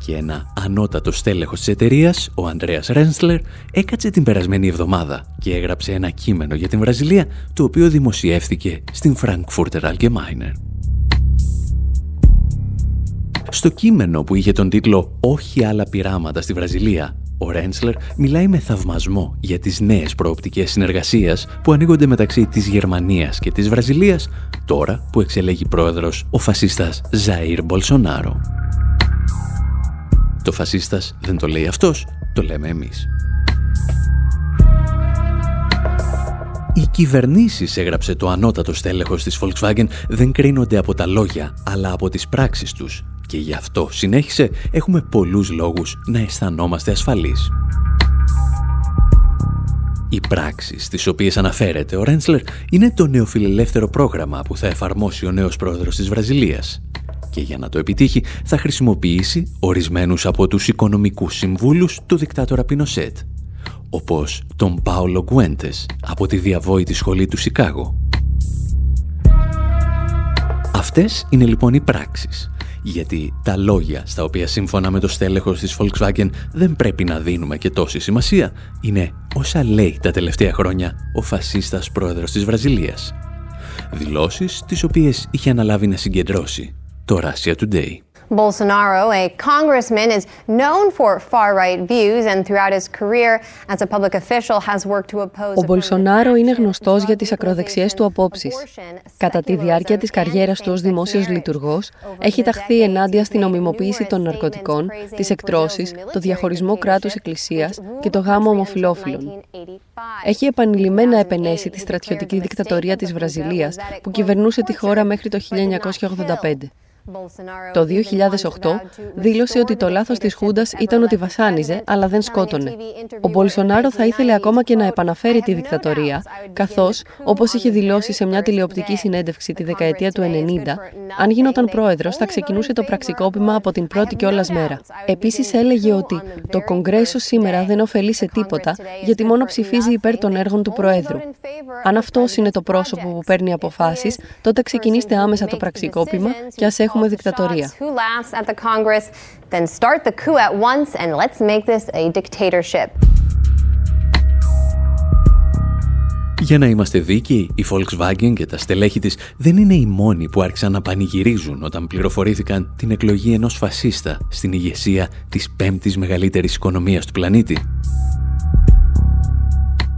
Speaker 1: Και ένα ανώτατο στέλεχος της εταιρείας, ο Ανδρέας Ρένσλερ, έκατσε την περασμένη εβδομάδα και έγραψε ένα κείμενο για την Βραζιλία, το οποίο δημοσιεύθηκε στην Frankfurter Allgemeine. Στο κείμενο που είχε τον τίτλο «Όχι άλλα πειράματα στη Βραζιλία», ο Ρένσλερ μιλάει με θαυμασμό για τις νέες προοπτικές συνεργασίας που ανοίγονται μεταξύ της Γερμανίας και της Βραζιλίας τώρα που εξελέγει πρόεδρος ο φασίστας Ζαΐρ Μπολσονάρο. Το φασίστας δεν το λέει αυτός, το λέμε εμείς. Οι κυβερνήσεις, έγραψε το ανώτατο στέλεχος της Volkswagen, δεν κρίνονται από τα λόγια, αλλά από τις πράξεις τους και γι' αυτό, συνέχισε, έχουμε πολλούς λόγους να αισθανόμαστε ασφαλείς. Οι πράξεις στις οποίες αναφέρεται ο Ρέντσλερ είναι το νεοφιλελεύθερο πρόγραμμα που θα εφαρμόσει ο νέος πρόεδρος της Βραζιλίας και για να το επιτύχει θα χρησιμοποιήσει ορισμένους από τους οικονομικούς συμβούλους του δικτάτορα Πινοσέτ όπως τον Πάολο Γκουέντες από τη διαβόητη σχολή του Σικάγο. Αυτές είναι λοιπόν οι πράξεις γιατί τα λόγια στα οποία σύμφωνα με το στέλεχος της Volkswagen δεν πρέπει να δίνουμε και τόση σημασία είναι όσα λέει τα τελευταία χρόνια ο φασίστας πρόεδρος της Βραζιλίας. Δηλώσεις τις οποίες είχε αναλάβει να συγκεντρώσει το Russia Today.
Speaker 20: Bolsonaro, a congressman, is known for far-right views and throughout his career as a public official has worked to oppose
Speaker 9: Ο Μπολσονάρο είναι γνωστός για τις ακροδεξιές του απόψεις. Κατά τη διάρκεια της καριέρας του ως δημόσιος λειτουργός, έχει ταχθεί ενάντια στην ομιμοποίηση των ναρκωτικών, τις εκτρώσεις, το διαχωρισμό κράτους εκκλησίας και το γάμο ομοφιλόφιλων. Έχει επανειλημμένα επενέσει τη στρατιωτική δικτατορία της Βραζιλίας που κυβερνούσε τη χώρα μέχρι το 1985. Το 2008 δήλωσε ότι το λάθος της Χούντας ήταν ότι βασάνιζε, αλλά δεν σκότωνε. Ο Μπολσονάρο θα ήθελε ακόμα και να επαναφέρει τη δικτατορία, καθώς, όπως είχε δηλώσει σε μια τηλεοπτική συνέντευξη τη δεκαετία του 90, αν γινόταν πρόεδρος θα ξεκινούσε το πραξικόπημα από την πρώτη κιόλας μέρα. Επίσης έλεγε ότι το Κογκρέσο σήμερα δεν ωφελεί σε τίποτα, γιατί μόνο ψηφίζει υπέρ των έργων του Προέδρου. Αν αυτός είναι το πρόσωπο που παίρνει αποφάσεις, τότε ξεκινήστε άμεσα το πραξικόπημα και ας έχουμε δικτατορία.
Speaker 20: who laughs at the Congress, then start the coup at once and let's make this a dictatorship.
Speaker 1: Για να είμαστε δίκαιοι, η Volkswagen και τα στελέχη της δεν είναι οι μόνοι που άρχισαν να πανηγυρίζουν όταν πληροφορήθηκαν την εκλογή ενός φασίστα στην ηγεσία της πέμπτης μεγαλύτερης οικονομίας του πλανήτη.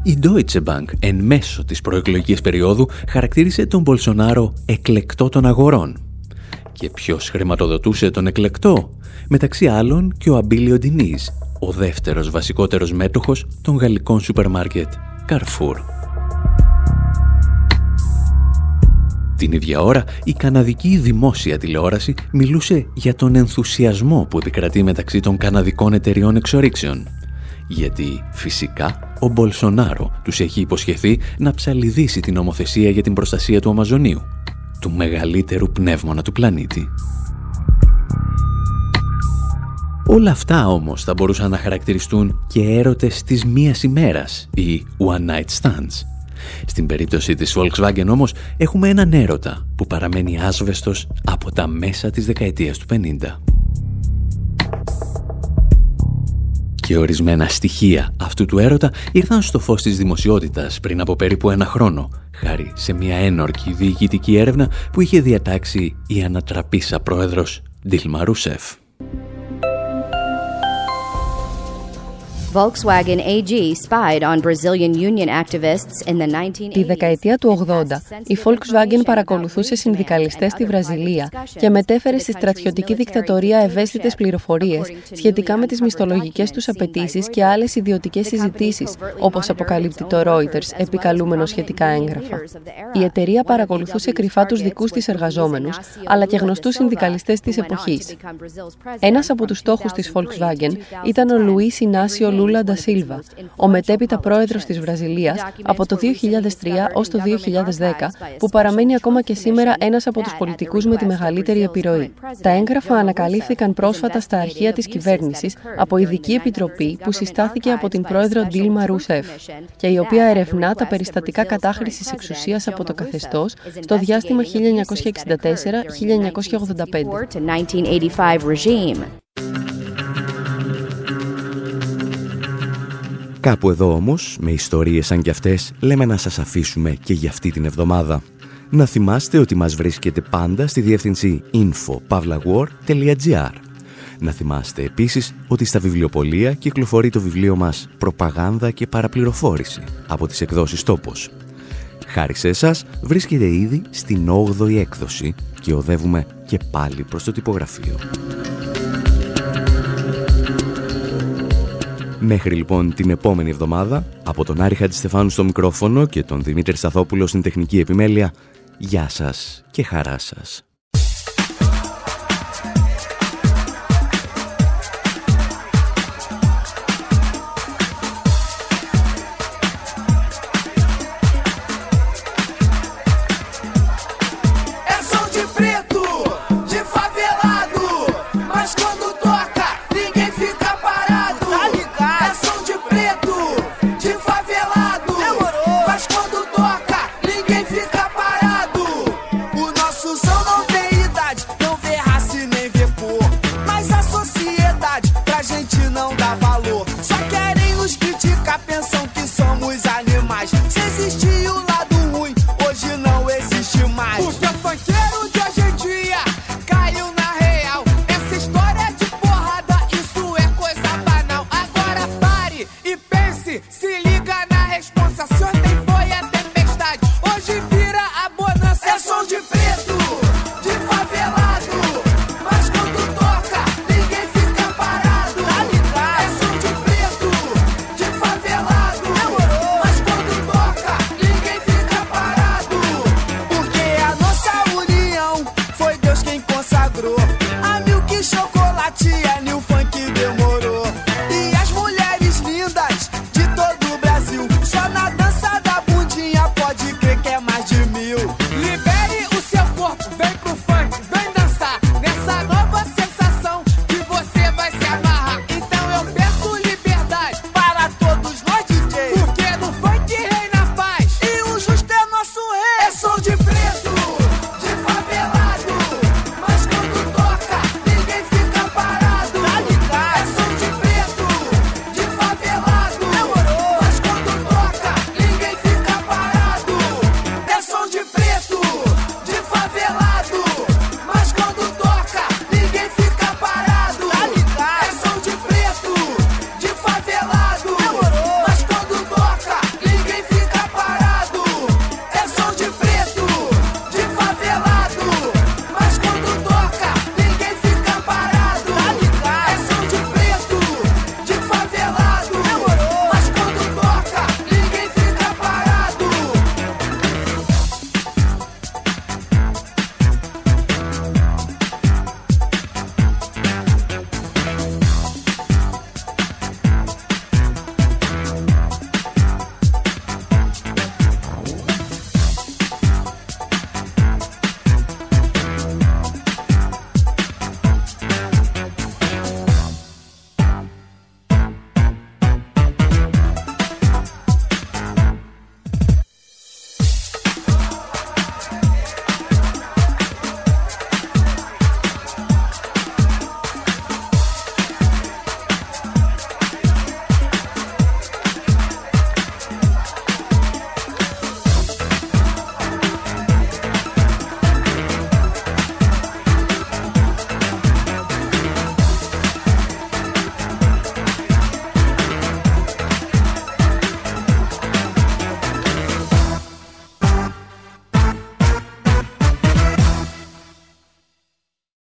Speaker 1: Η Deutsche Bank εν μέσω της προεκλογικής περίοδου χαρακτήρισε τον Μπολσονάρο εκλεκτό των αγορών. Και ποιος χρηματοδοτούσε τον εκλεκτό; Μεταξύ άλλων και ο Αμπίλιο Ντινής, ο δεύτερος βασικότερος μέτοχος των γαλλικών σούπερ μάρκετ Carrefour. Την ίδια ώρα, η καναδική δημόσια τηλεόραση μιλούσε για τον ενθουσιασμό που επικρατεί μεταξύ των καναδικών εταιριών εξορίξεων. Γιατί, φυσικά, ο Μπολσονάρο τους έχει υποσχεθεί να ψαλιδίσει την νομοθεσία για την προστασία του Αμαζονίου, του μεγαλύτερου πνεύμονα του πλανήτη. Όλα αυτά όμως θα μπορούσαν να χαρακτηριστούν και έρωτες της μίας ημέρας ή one night stands. Στην περίπτωση της Volkswagen όμως έχουμε έναν έρωτα που παραμένει άσβεστος από τα μέσα της δεκαετίας του 50. Και ορισμένα στοιχεία αυτού του έρωτα ήρθαν στο φως της δημοσιότητας πριν από περίπου ένα χρόνο, χάρη σε μια ένορκη διοικητική έρευνα που είχε διατάξει η ανατραπήσα πρόεδρος Ντίλμα Ρούσεφ.
Speaker 21: Volkswagen AG spied on Brazilian union activists in the 1980s.
Speaker 9: Τη δεκαετία του 80, η Volkswagen παρακολουθούσε συνδικαλιστές στη Βραζιλία και μετέφερε στη στρατιωτική δικτατορία ευαίσθητες πληροφορίες σχετικά με τις μισθολογικές τους απαιτήσεις και άλλες ιδιωτικές συζητήσεις, όπως αποκαλύπτει το Reuters, επικαλούμενο σχετικά έγγραφα. Η εταιρεία παρακολουθούσε κρυφά τους δικούς της εργαζόμενους, αλλά και γνωστούς συνδικαλιστές της εποχής. Ένας από τους στόχους της Volkswagen ήταν ο Λουίς Ινάσιο Λούλα Ντασίλβα, ο μετέπειτα πρόεδρος της Βραζιλίας από το 2003 ως το 2010, που παραμένει ακόμα και σήμερα ένας από τους πολιτικούς με τη μεγαλύτερη επιρροή. Τα έγγραφα ανακαλύφθηκαν πρόσφατα στα αρχεία της κυβέρνησης από ειδική επιτροπή που συστάθηκε από την πρόεδρο Ντίλμα Ρούσεφ και η οποία ερευνά τα περιστατικά κατάχρησης εξουσίας από το καθεστώς στο διάστημα 1964-1985.
Speaker 1: Κάπου εδώ όμως, με ιστορίες σαν κι αυτές, λέμε να σας αφήσουμε και για αυτή την εβδομάδα. Να θυμάστε ότι μας βρίσκεται πάντα στη διεύθυνση info.pavlawar.gr Να θυμάστε επίσης ότι στα βιβλιοπολία κυκλοφορεί το βιβλίο μας «Προπαγάνδα και παραπληροφόρηση» από τις εκδόσεις «Τόπος». Χάρη σε εσάς βρίσκεται ήδη στην 8η έκδοση και οδεύουμε και πάλι προς το τυπογραφείο. Μέχρι λοιπόν την επόμενη εβδομάδα, από τον Άρη Χατζηστεφάνου στο μικρόφωνο και τον Δημήτρη Σταθόπουλο στην τεχνική επιμέλεια, γεια σας και χαρά σας.